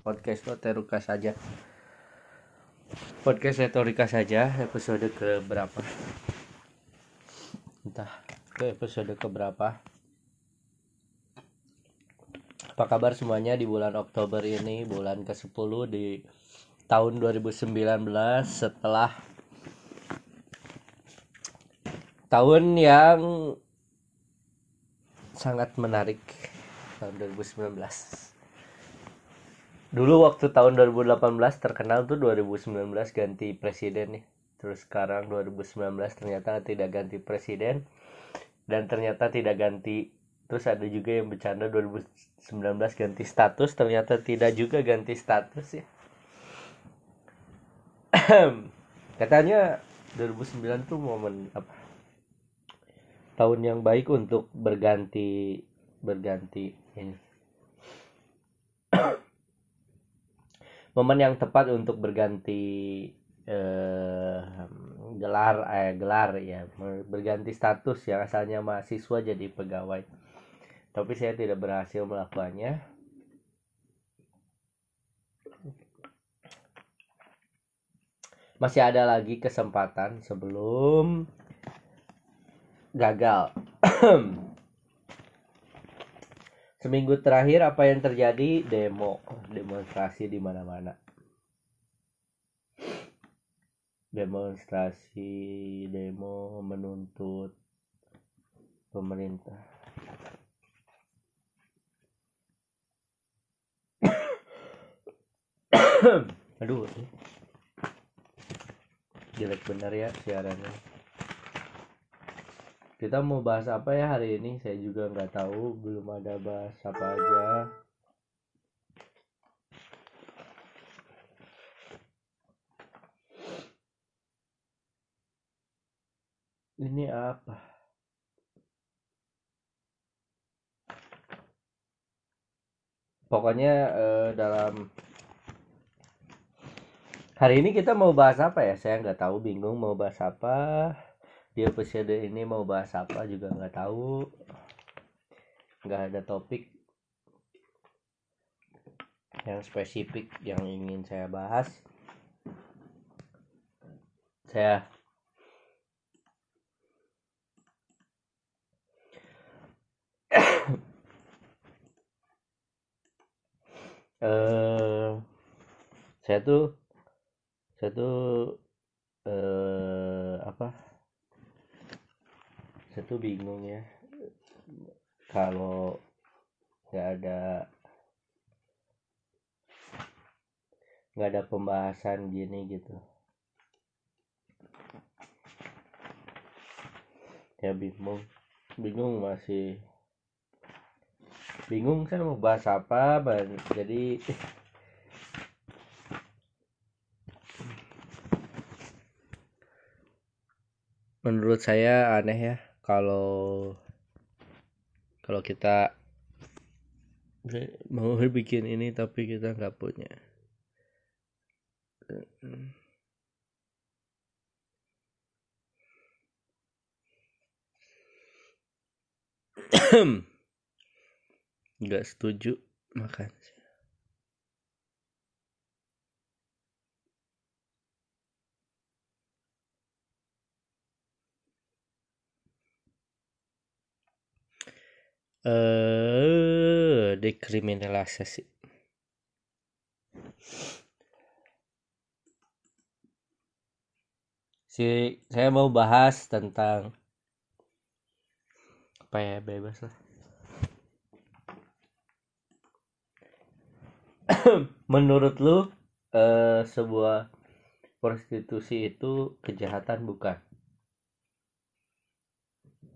podcast Retorika saja. Podcast Retorika saja episode ke berapa entah ke episode ke berapa apa kabar semuanya di bulan Oktober ini? Bulan ke 10 di tahun 2019 setelah tahun yang sangat menarik tahun 2019 dulu waktu tahun 2018 terkenal tuh 2019 ganti presiden nih. Terus sekarang 2019 ternyata tidak ganti presiden dan ternyata tidak ganti. Terus ada juga yang bercanda 2019 ganti status ternyata tidak juga ganti status ya. Katanya 2009 tuh momen apa? Tahun yang baik untuk berganti berganti. Ini. Momen yang tepat untuk berganti eh, gelar eh gelar ya. Berganti status yang asalnya mahasiswa jadi pegawai. Tapi saya tidak berhasil melakukannya. Masih ada lagi kesempatan sebelum gagal seminggu terakhir apa yang terjadi? Demo. Demonstrasi di mana-mana. Demonstrasi demo menuntut pemerintah. Aduh jelek benar ya siarannya kita mau bahas apa ya hari ini? Saya juga nggak tahu belum ada bahas apa aja. Ini apa? Pokoknya eh, dalam hari ini kita mau bahas apa ya? Saya nggak tahu bingung mau bahas apa di episode ini mau bahas apa juga nggak tahu. Nggak ada topik yang spesifik yang ingin saya bahas. Saya eh saya tuh saya tuh eh apa tuh bingung ya. Kalau nggak ada nggak ada pembahasan gini gitu. Ya bingung bingung masih bingung saya mau bahas apa jadi menurut saya aneh ya kalau kalau kita mau bikin ini tapi kita nggak punya. Nggak setuju makan eh dekriminalisasi. Si saya mau bahas tentang apa ya bebas lah. Menurut lu eh, sebuah prostitusi itu kejahatan bukan?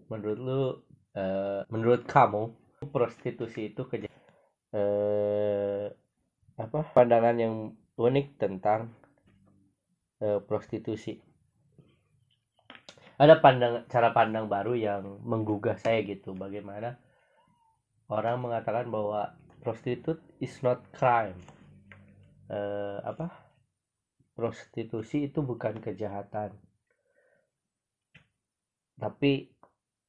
Menurut lu eh, menurut kamu prostitusi itu kejahatan eh, apa pandangan yang unik tentang eh, prostitusi? Ada pandang cara pandang baru yang menggugah saya gitu bagaimana orang mengatakan bahwa prostitute is not crime. Eh, apa? Prostitusi itu bukan kejahatan. Tapi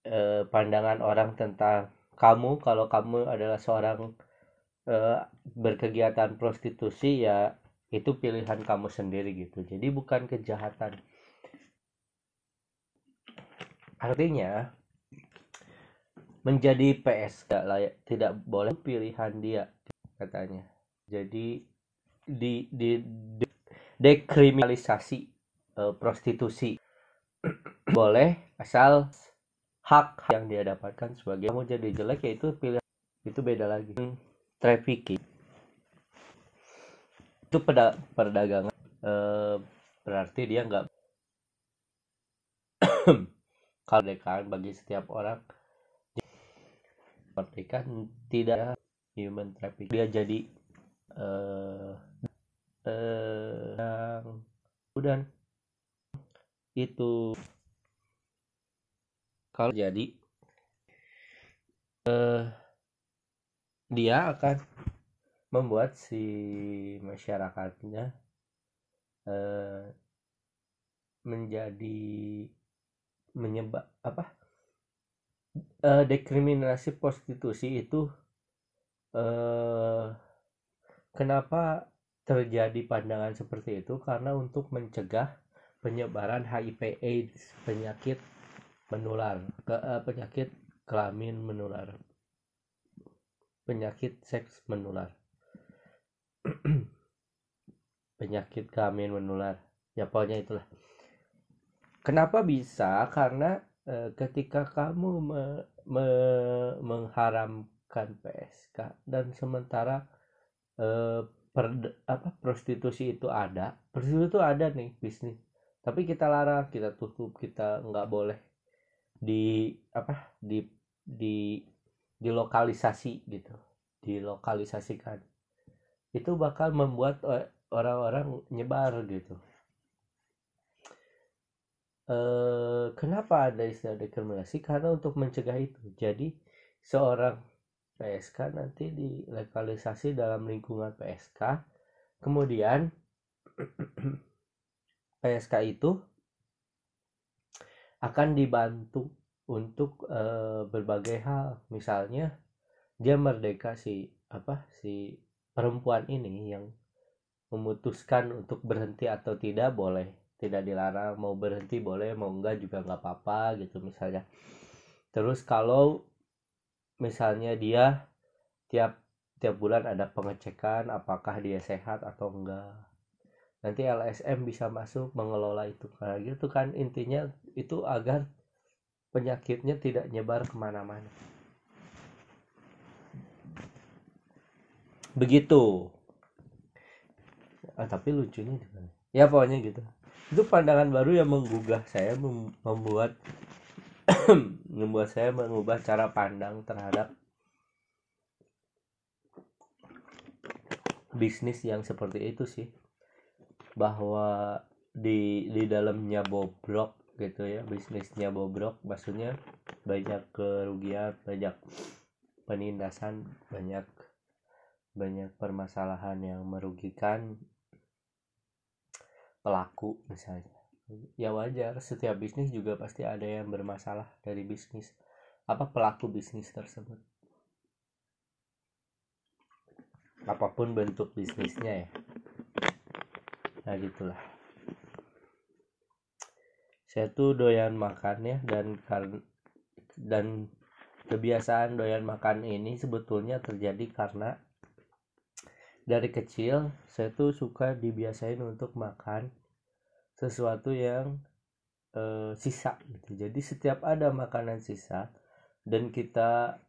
eh, pandangan orang tentang kamu. Kalau kamu adalah seorang uh, berkegiatan prostitusi ya itu pilihan kamu sendiri gitu. Jadi bukan kejahatan. Artinya menjadi PS tidak layak tidak boleh pilihan dia katanya. Jadi di di, di dekriminalisasi uh, prostitusi. Boleh asal hak yang dia dapatkan sebagai kamu jadi jelek ya itu pilih itu beda lagi. Trafficking. Itu pada perdagangan. E, berarti dia nggak kemerdekaan bagi setiap orang pernikahan tidak human trafficking. Dia jadi eh eh uh, itu kalau jadi eh, dia akan membuat si masyarakatnya eh, menjadi menyebab apa? Eh, dekriminalisasi prostitusi itu eh, kenapa terjadi pandangan seperti itu? Karena untuk mencegah penyebaran HIV/AIDS penyakit menular ke uh, penyakit kelamin menular penyakit seks menular penyakit kelamin menular. Ya pokoknya itulah. Kenapa bisa? Karena e, ketika kamu me, me, mengharamkan PSK dan sementara e, per, apa prostitusi itu ada prostitusi itu ada nih bisnis. Tapi kita larang kita tutup kita nggak boleh di apa di di dilokalisasi gitu dilokalisasikan. Itu bakal membuat orang-orang nyebar gitu. E, kenapa ada istilah dekriminasi? Karena untuk mencegah itu. Jadi seorang PSK nanti dilokalisasi dalam lingkungan PSK kemudian PSK itu akan dibantu untuk e, berbagai hal. Misalnya dia merdeka si apa si perempuan ini yang memutuskan untuk berhenti atau tidak boleh tidak dilarang mau berhenti boleh mau enggak juga nggak apa-apa gitu misalnya. Terus kalau misalnya dia tiap tiap bulan ada pengecekan apakah dia sehat atau enggak. Nanti LSM bisa masuk mengelola itu. Karena gitu kan intinya itu agar penyakitnya tidak nyebar ke mana-mana. Begitu. Ah, tapi lucunya juga ya pokoknya gitu. Itu pandangan baru yang menggugah saya membuat membuat saya mengubah cara pandang terhadap bisnis yang seperti itu sih. Bahwa di di dalamnya bobrok gitu ya bisnisnya bobrok maksudnya banyak kerugian banyak penindasan banyak banyak permasalahan yang merugikan pelaku misalnya. Ya wajar setiap bisnis juga pasti ada yang bermasalah dari bisnis. Apa pelaku bisnis tersebut? Apa pun bentuk bisnisnya ya. Nah gitulah saya tuh doyan makan ya dan dan kebiasaan doyan makan ini sebetulnya terjadi karena dari kecil saya tuh suka dibiasain untuk makan sesuatu yang e, sisa gitu. Jadi setiap ada makanan sisa dan kita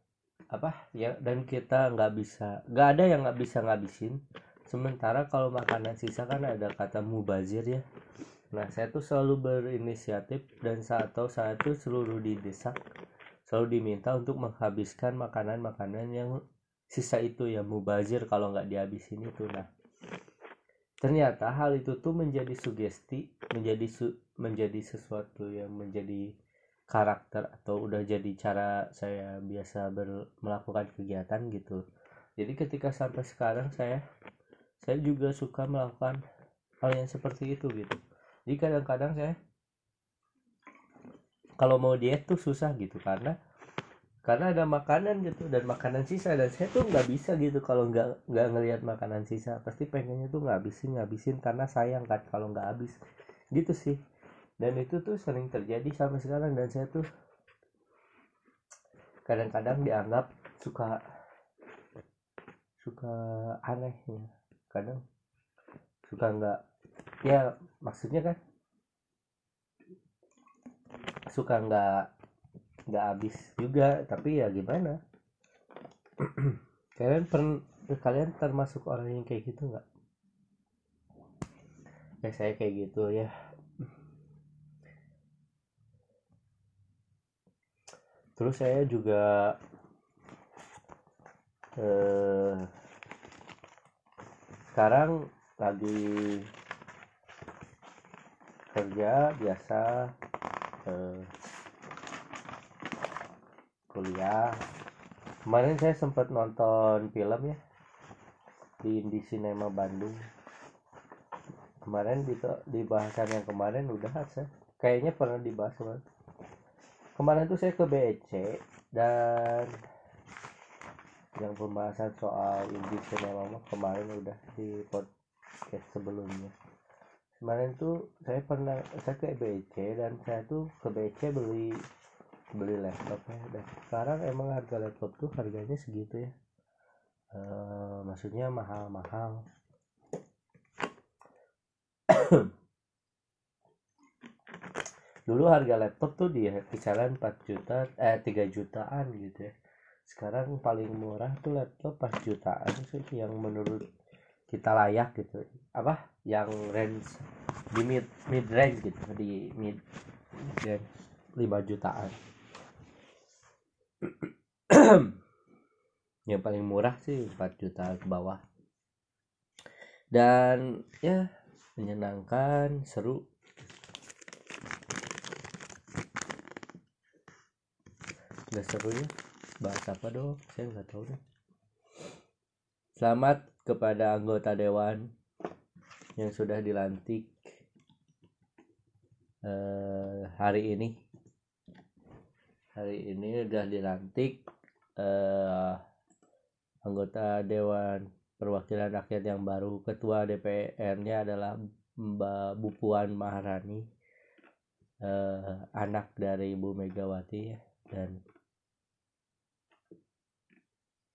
apa ya dan kita nggak bisa nggak ada yang nggak bisa ngabisin. Sementara kalau makanan sisa kan ada kata mubazir ya nah saya tuh selalu berinisiatif dan saat tahu saat itu seluruh di desa selalu diminta untuk menghabiskan makanan-makanan yang sisa itu ya mubazir kalau nggak dihabisin itu. Nah ternyata hal itu tuh menjadi sugesti menjadi su menjadi sesuatu yang menjadi karakter atau udah jadi cara saya biasa ber, melakukan kegiatan gitu. Jadi ketika sampai sekarang saya saya juga suka melakukan hal yang seperti itu gitu jadi kadang-kadang saya kalau mau diet tuh susah gitu karena karena ada makanan gitu dan makanan sisa dan saya tuh nggak bisa gitu kalau nggak nggak ngelihat makanan sisa pasti pengennya tuh ngabisin ngabisin karena sayang kan kalau nggak habis. Gitu sih. Dan itu tuh sering terjadi sampai sekarang dan saya tuh kadang-kadang dianggap suka suka aneh ya kadang. Suka nggak ya maksudnya kan suka nggak nggak habis juga tapi ya gimana? Kalian pernah kalian termasuk orang yang kayak gitu nggak? Ya saya kayak gitu ya. Terus saya juga eh, sekarang lagi kerja biasa eh, kuliah. Kemarin saya sempat nonton film ya di Indi Cinema Bandung. Kemarin di di bahasan yang kemarin udah saya kayaknya pernah dibahas kemarin. Kemarin tuh saya ke BEC dan yang pembahasan soal Indi Cinema kemarin udah di podcast sebelumnya kemarin tuh saya pernah saya ke BEC dan saya tuh ke BEC beli beli laptop ya. Dan sekarang emang harga laptop tuh harganya segitu ya. E, maksudnya mahal-mahal. Dulu harga laptop tuh di kisaran 4 juta eh 3 jutaan gitu ya. Sekarang paling murah tuh laptop 4 jutaan sih yang menurut kita layak gitu. Apa yang range di mid mid range gitu di mid range 5 jutaan. Yang paling murah sih 4 juta ke bawah. Dan ya menyenangkan seru. Udah seru ya bahas apa dong? Saya nggak tahu deh. Selamat kepada anggota dewan yang sudah dilantik eh, hari ini. Hari ini sudah dilantik eh, anggota Dewan Perwakilan Rakyat yang baru ketua DPR-nya adalah Mbak Bupuan Maharani eh, anak dari Ibu Megawati dan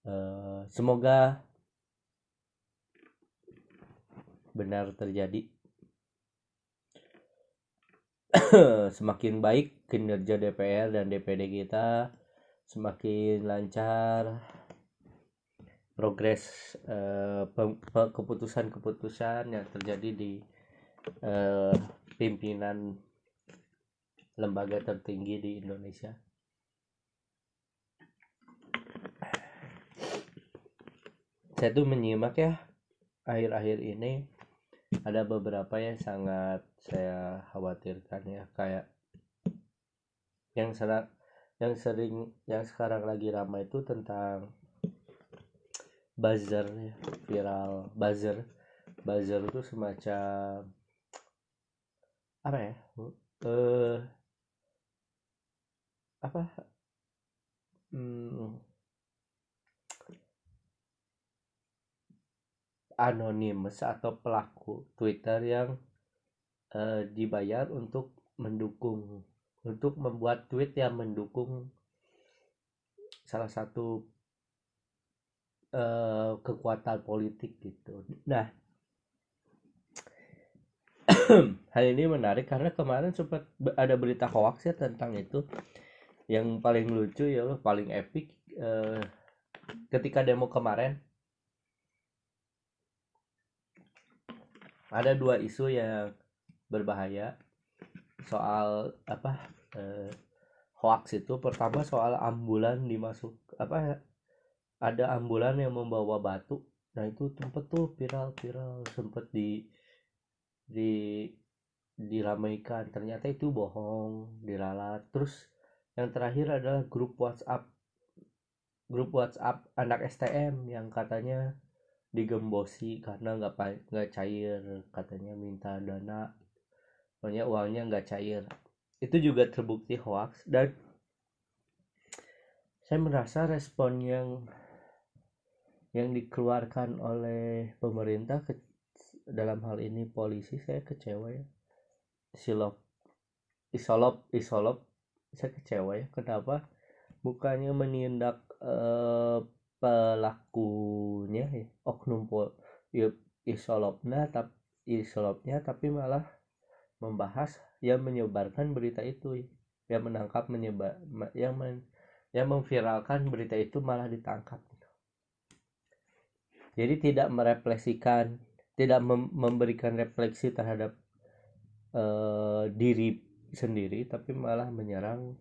eh, semoga benar terjadi. Semakin baik kinerja DPR dan DPD kita semakin lancar progres eh, keputusan-keputusan yang terjadi di eh, pimpinan lembaga tertinggi di Indonesia. Saya tuh menyimak ya akhir-akhir ini ada beberapa yang sangat saya khawatirkan ya kayak yang sering yang sering yang sekarang lagi ramai itu tentang buzzer ya viral buzzer. Buzzer itu semacam apa ya? Eh apa? Hmm, anonimus atau pelaku Twitter yang uh, dibayar untuk mendukung untuk membuat tweet yang mendukung salah satu uh, kekuatan politik gitu. Nah, hal ini menarik karena kemarin sempat ada berita hoax ya tentang itu. Yang paling lucu ya paling epic uh, ketika demo kemarin ada dua isu yang berbahaya soal apa eh, hoax itu. Pertama soal ambulan dimasuk apa ada ambulan yang membawa batu. Nah itu tempat tuh viral viral sempet di di diramaikan. Ternyata itu bohong diralat. Terus yang terakhir adalah grup WhatsApp grup WhatsApp anak STM yang katanya digembosi karena nggak nggak cair katanya minta dana. Pokoknya uangnya nggak cair. Itu juga terbukti hoax dan saya merasa respon yang yang dikeluarkan oleh pemerintah ke, dalam hal ini polisi saya kecewa ya. Silop isolop isolop saya kecewa ya. Kenapa? Bukannya menindak eh, pelakunya ya oknum pol ya, isolopnya tapi isolopnya tapi malah membahas yang menyebarkan berita itu ya. yang menangkap menyebar yang men, yang memviralkan berita itu malah ditangkap jadi tidak merefleksikan tidak mem memberikan refleksi terhadap uh, diri sendiri tapi malah menyerang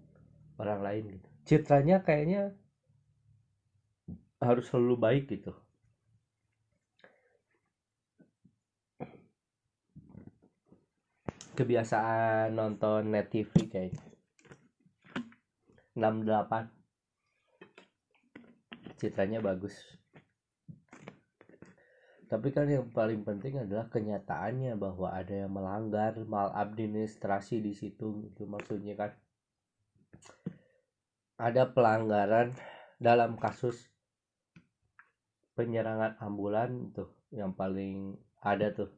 orang lain gitu citranya kayaknya harus selalu baik gitu. Kebiasaan nonton net TV kayaknya 68 citranya bagus. Tapi kan yang paling penting adalah kenyataannya bahwa ada yang melanggar maladministrasi di situ itu maksudnya kan. Ada pelanggaran dalam kasus penyerangan ambulan tuh yang paling ada tuh.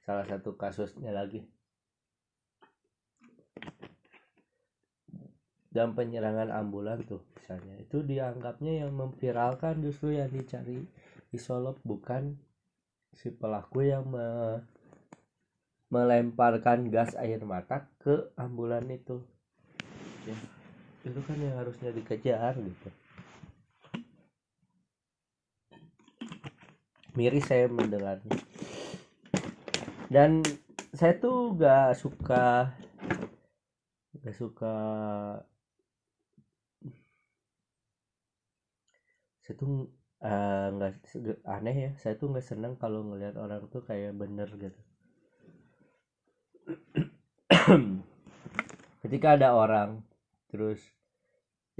Salah satu kasusnya lagi. Dan penyerangan ambulan tuh misalnya. Itu dianggapnya yang memviralkan justru yang dicari isolop bukan si pelaku yang me melemparkan gas air mata ke ambulan itu. Ya, itu kan yang harusnya dikejar gitu miris saya mendengarnya. Dan saya tuh gak suka gak suka saya tuh eh, nggak uh, aneh ya saya tuh nggak senang kalau ngelihat orang tuh kayak bener gitu. Ketika ada orang terus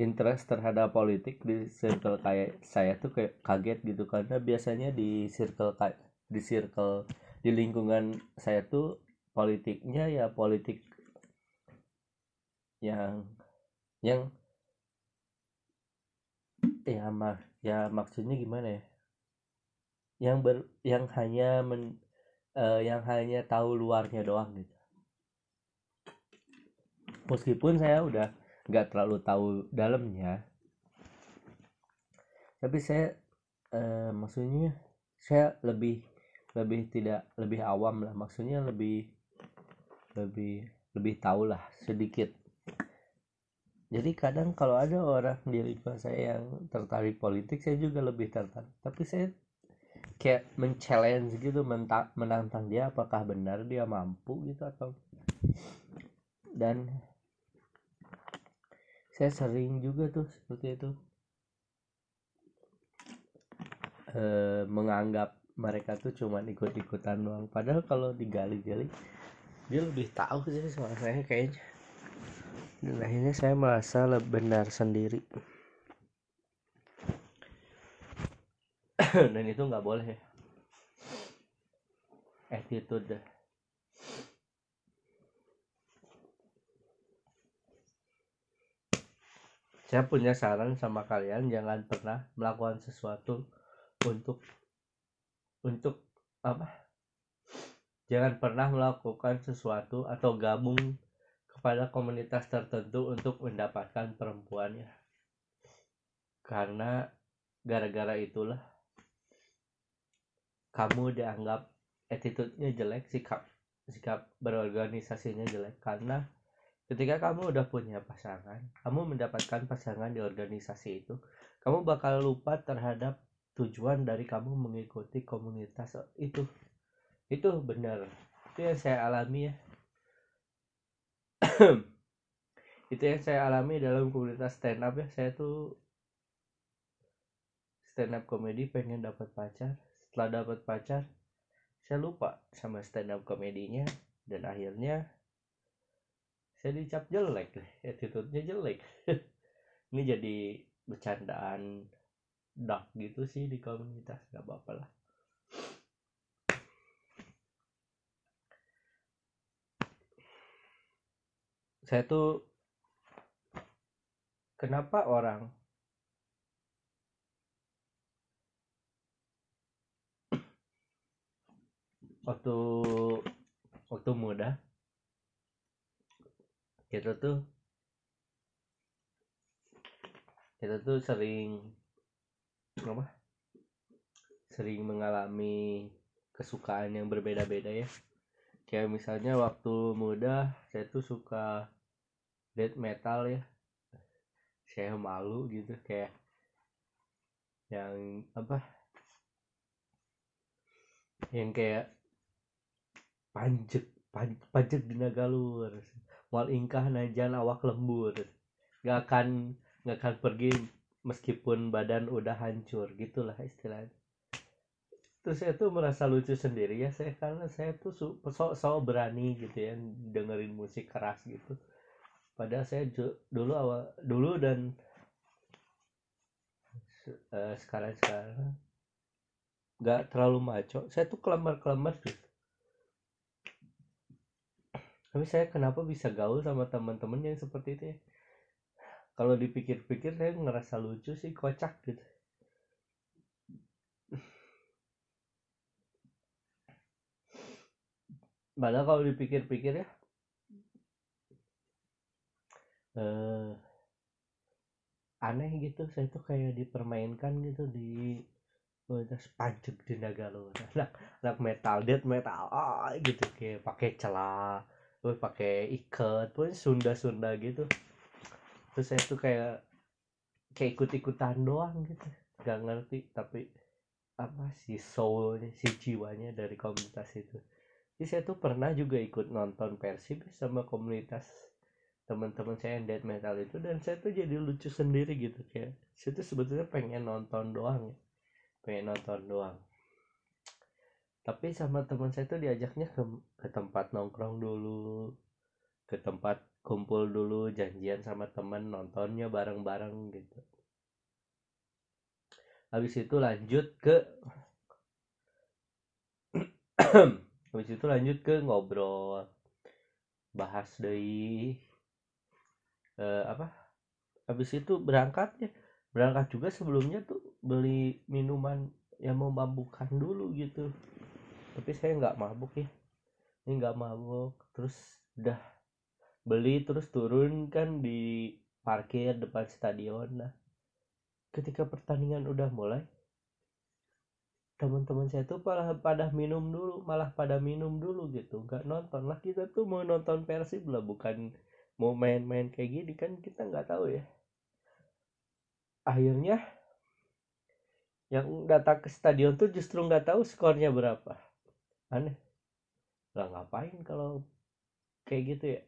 interest terhadap politik di circle kayak saya tuh kayak kaget gitu. Karena biasanya di circle kayak di circle di lingkungan saya tuh politiknya ya politik yang yang ya mah ya maksudnya gimana ya? Yang ber yang hanya men uh, yang hanya tahu luarnya doang gitu. Meskipun saya udah nggak terlalu tahu dalamnya. Tapi saya uh, maksudnya saya lebih lebih tidak lebih awam lah. Maksudnya lebih lebih lebih tahu lah sedikit. Jadi kadang kalau ada orang di lingkungan saya yang tertarik politik saya juga lebih tertarik. Tapi saya kayak men-challenge gitu menantang dia apakah benar dia mampu gitu atau dan saya sering juga tuh seperti itu. E, menganggap mereka tuh cuma ikut-ikutan doang. Padahal kalau digali-gali dia lebih tahu sih soal saya kayaknya. Dan akhirnya saya merasa lebih benar sendiri. Dan itu nggak boleh. Attitude saya punya saran sama kalian jangan pernah melakukan sesuatu untuk untuk apa? Jangan pernah melakukan sesuatu atau gabung kepada komunitas tertentu untuk mendapatkan perempuannya karena gara-gara itulah kamu dianggap attitude-nya jelek sikap sikap berorganisasinya jelek. Karena ketika kamu udah punya pasangan kamu mendapatkan pasangan di organisasi itu kamu bakal lupa terhadap tujuan dari kamu mengikuti komunitas itu. Itu benar. Itu yang saya alami ya. Itu yang saya alami dalam komunitas stand up ya. Saya tuh stand up komedi pengen dapat pacar. Setelah dapat pacar saya lupa sama stand up komedinya. Dan akhirnya saya dicap jelek attitude-nya jelek. Ini jadi bercandaan dark gitu sih di komunitas nggak apa-apa lah. Saya tuh kenapa orang waktu waktu muda kita tuh kita tuh sering apa? Sering mengalami kesukaan yang berbeda-beda ya. Kayak misalnya waktu muda saya tuh suka death metal ya. Saya malu gitu kayak yang apa? Yang kayak panjek pan, panjek di nagalur wal ingkah najan awak lembur. Gak akan nggak akan pergi meskipun badan udah hancur gitulah istilahnya. Terus saya tuh merasa lucu sendiri ya saya karena saya tuh sok sok berani gitu ya dengerin musik keras gitu. Padahal saya dulu awal dulu dan uh, sekarang sekarang nggak terlalu maco. Saya tuh kelemar kelemar gitu tapi saya kenapa bisa gaul sama teman-teman yang seperti itu ya? Kalau dipikir-pikir saya ngerasa lucu sih kocak gitu. Padahal kalau dipikir-pikir ya eh, aneh gitu. Saya tuh kayak dipermainkan gitu di udah pancuk di Nagalo anak anak metal dead metal ah gitu. Kayak pakai celah pakai ikat pun Sunda Sunda gitu. Terus saya tuh kayak kayak ikut-ikutan doang gitu. Gak ngerti tapi apa sih soulnya si jiwanya dari komunitas itu. Jadi saya tuh pernah juga ikut nonton Persib sama komunitas teman-teman saya yang death metal itu. Dan saya tuh jadi lucu sendiri gitu kayak saya tuh sebetulnya pengen nonton doang ya. Pengen nonton doang tapi sama teman saya tuh diajaknya ke, ke tempat nongkrong dulu ke tempat kumpul dulu janjian sama temen nontonnya bareng-bareng gitu. Habis itu lanjut ke habis itu lanjut ke ngobrol bahas dari eh, apa habis itu berangkat ya berangkat juga sebelumnya tuh beli minuman yang memabukkan dulu gitu tapi saya nggak mabuk ya. Ini nggak mabuk terus udah beli terus turun kan di parkir depan stadion. Nah ketika pertandingan udah mulai teman-teman saya tuh malah pada minum dulu malah pada minum dulu gitu. Nggak nonton. Lah kita tuh mau nonton Persib lah bukan mau main-main kayak gini kan kita nggak tahu ya. Akhirnya yang datang ke stadion tuh justru nggak tahu skornya berapa aneh. Lah ngapain kalau kayak gitu ya?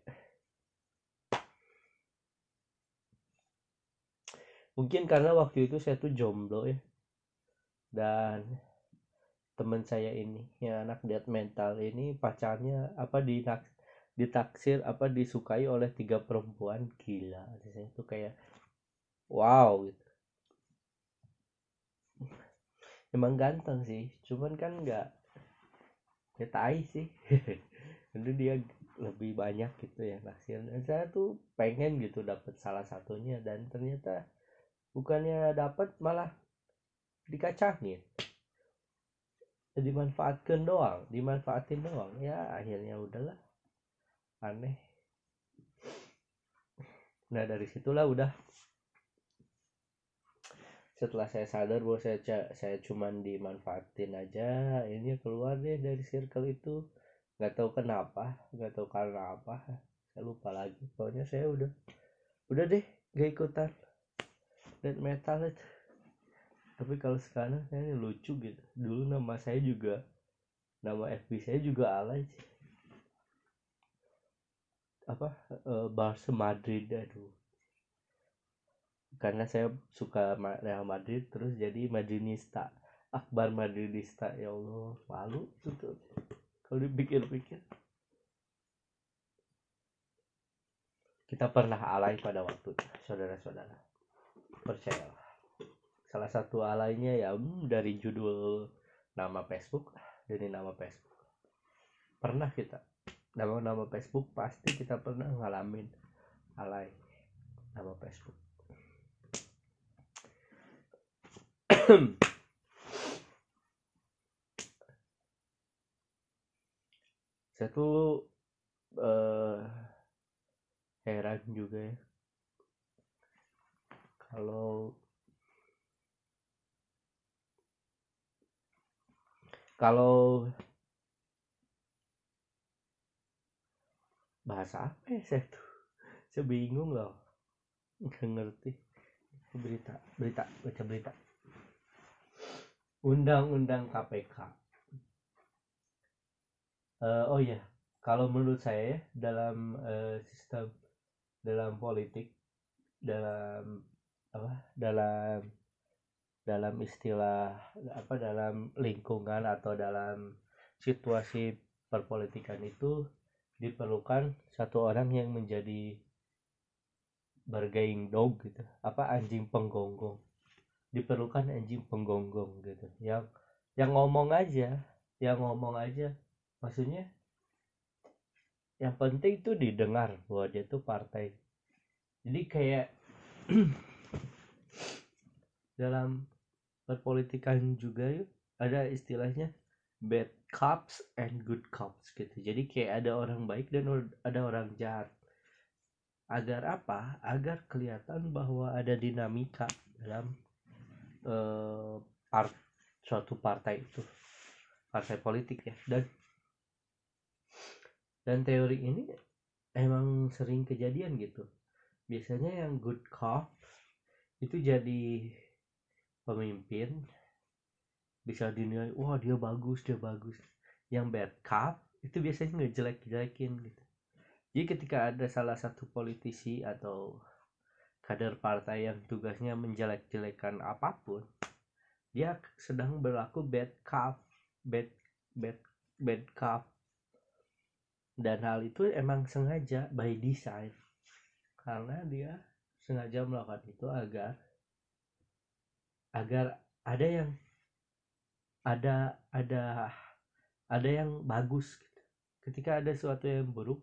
Mungkin karena waktu itu saya tuh jomblo ya. Dan teman saya ini yang anak dead mental ini pacarnya apa di ditaksir apa disukai oleh tiga perempuan. Gila saya tuh kayak wow. Gitu emang ganteng sih cuman kan nggak ya tai sih. Itu dia lebih banyak gitu ya naksir dan saya tuh pengen gitu dapat salah satunya dan ternyata bukannya dapat malah dikacangin. Dimanfaatkan doang dimanfaatin doang. Ya akhirnya udahlah. Aneh. Nah dari situlah udah setelah saya sadar bahwa saya saya cuman dimanfaatin aja ini keluar deh dari circle itu. Nggak tahu kenapa nggak tahu karena apa saya lupa lagi. Pokoknya saya udah udah deh gak ikutan. Death metal itu tapi kalau sekarang saya ini lucu gitu. Dulu nama saya juga nama FB saya juga alay apa uh, Barca Madrid aduh karena saya suka Real Madrid terus jadi Madridista. Akbar Madridista ya Allah malu tuh kalau dipikir-pikir. Kita pernah alay pada waktu saudara-saudara. Percayalah. Salah satu alainya ya hmm, dari judul nama Facebook dari nama Facebook. Pernah kita nama nama Facebook pasti kita pernah ngalamin alay nama Facebook saya tuh eh, heran juga ya. Kalau kalau bahasa apa ya saya tuh? Saya bingung loh. Nggak ngerti. Berita berita baca berita undang-undang KPK Eh, oh iya kalau menurut saya ya, dalam eh, sistem dalam politik dalam apa dalam dalam istilah apa dalam lingkungan atau dalam situasi perpolitikan itu diperlukan satu orang yang menjadi bargaining dog gitu apa anjing penggonggong diperlukan anjing penggonggong gitu. Yang yang ngomong aja yang ngomong aja. Maksudnya yang penting tuh didengar bahwa dia tuh partai. Jadi kayak dalam perpolitikan juga yuk ada istilahnya bad cops and good cops gitu. Jadi kayak ada orang baik dan ada orang jahat. Agar apa? Agar kelihatan bahwa ada dinamika dalam eh, part suatu partai itu. Partai politik ya. Dan dan teori ini emang sering kejadian gitu. Biasanya yang good cop itu jadi pemimpin bisa dinilai wah dia bagus dia bagus. Yang bad cop itu biasanya ngejelek-jelekin gitu. Jadi ketika ada salah satu politisi atau kader partai yang tugasnya menjelek-jelekan apa pun dia sedang berlaku bad cop bad bad bad cop. Dan hal itu emang sengaja by design. Karena dia sengaja melakukan itu agar agar ada yang ada ada ada yang bagus gitu. ketika ada sesuatu yang buruk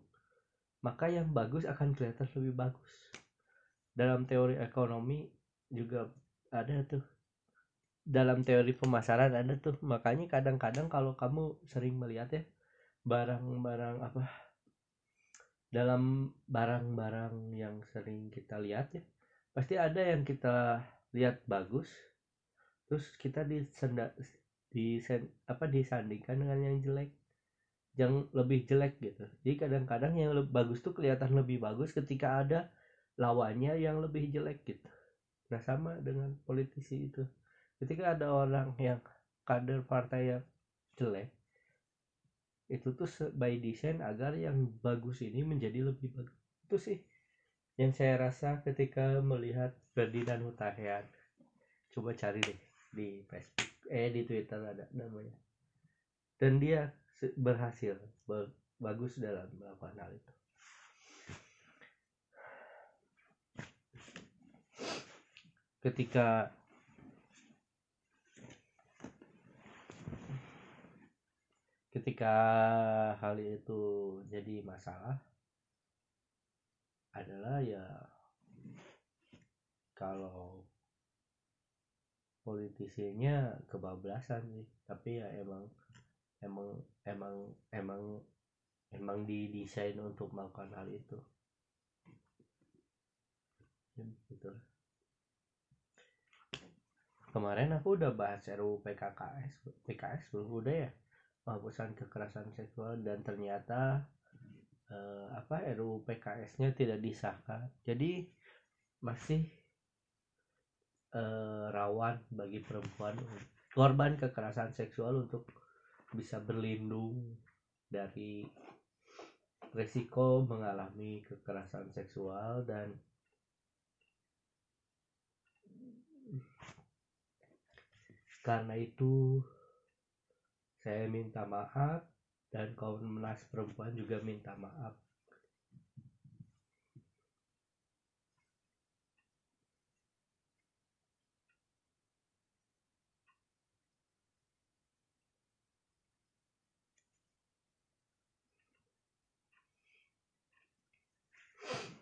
maka yang bagus akan kelihatan lebih bagus dalam teori ekonomi juga ada tuh. Dalam teori pemasaran ada tuh. Makanya kadang-kadang kalau kamu sering melihat ya barang-barang apa dalam barang-barang yang sering kita lihat ya pasti ada yang kita lihat bagus terus kita disenda di apa disandingkan dengan yang jelek yang lebih jelek gitu. Jadi kadang-kadang yang bagus tuh kelihatan lebih bagus ketika ada lawannya yang lebih jelek gitu. Nah sama dengan politisi itu. Ketika ada orang yang kader partai yang jelek itu tuh by design agar yang bagus ini menjadi lebih bagus. Itu sih yang saya rasa ketika melihat Ferdinand Hutahian. Coba cari deh di Facebook eh di Twitter ada namanya. Dan dia berhasil bagus dalam melakukan hal itu ketika ketika hal itu jadi masalah adalah ya kalau politisinya kebablasan sih. Tapi ya emang emang emang emang emang didesain untuk melakukan hal itu. Ya, gitu kemarin aku udah bahas RUU PKKS PKS belum udah ya penghapusan kekerasan seksual dan ternyata eh, apa RUU PKS-nya tidak disahkan. Jadi masih eh, rawan bagi perempuan korban kekerasan seksual untuk bisa berlindung dari resiko mengalami kekerasan seksual dan karena itu saya minta maaf dan Komnas Perempuan juga minta maaf.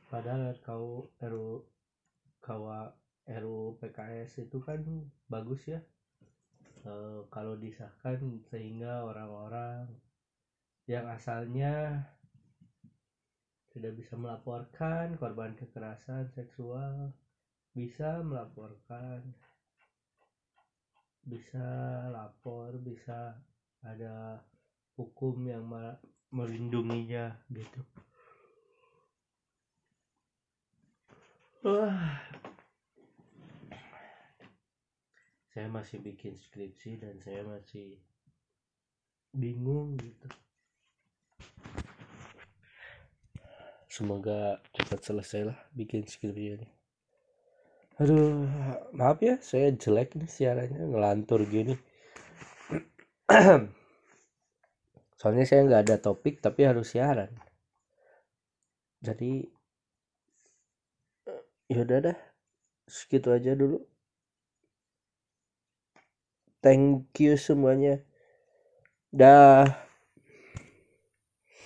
Padahal kau RU kawa RU PKS itu kan bagus ya e, kalau disahkan sehingga orang-orang yang asalnya tidak bisa melaporkan korban kekerasan seksual bisa melaporkan bisa lapor bisa ada hukum yang melindunginya gitu. Wah saya masih bikin skripsi dan saya masih bingung gitu. Semoga cepat selesai lah bikin skripsi ini. Aduh maaf ya saya jelek nih siarannya ngelantur gini. Soalnya saya nggak ada topik tapi harus siaran. Jadi yaudah dah segitu aja dulu thank you semuanya. Dah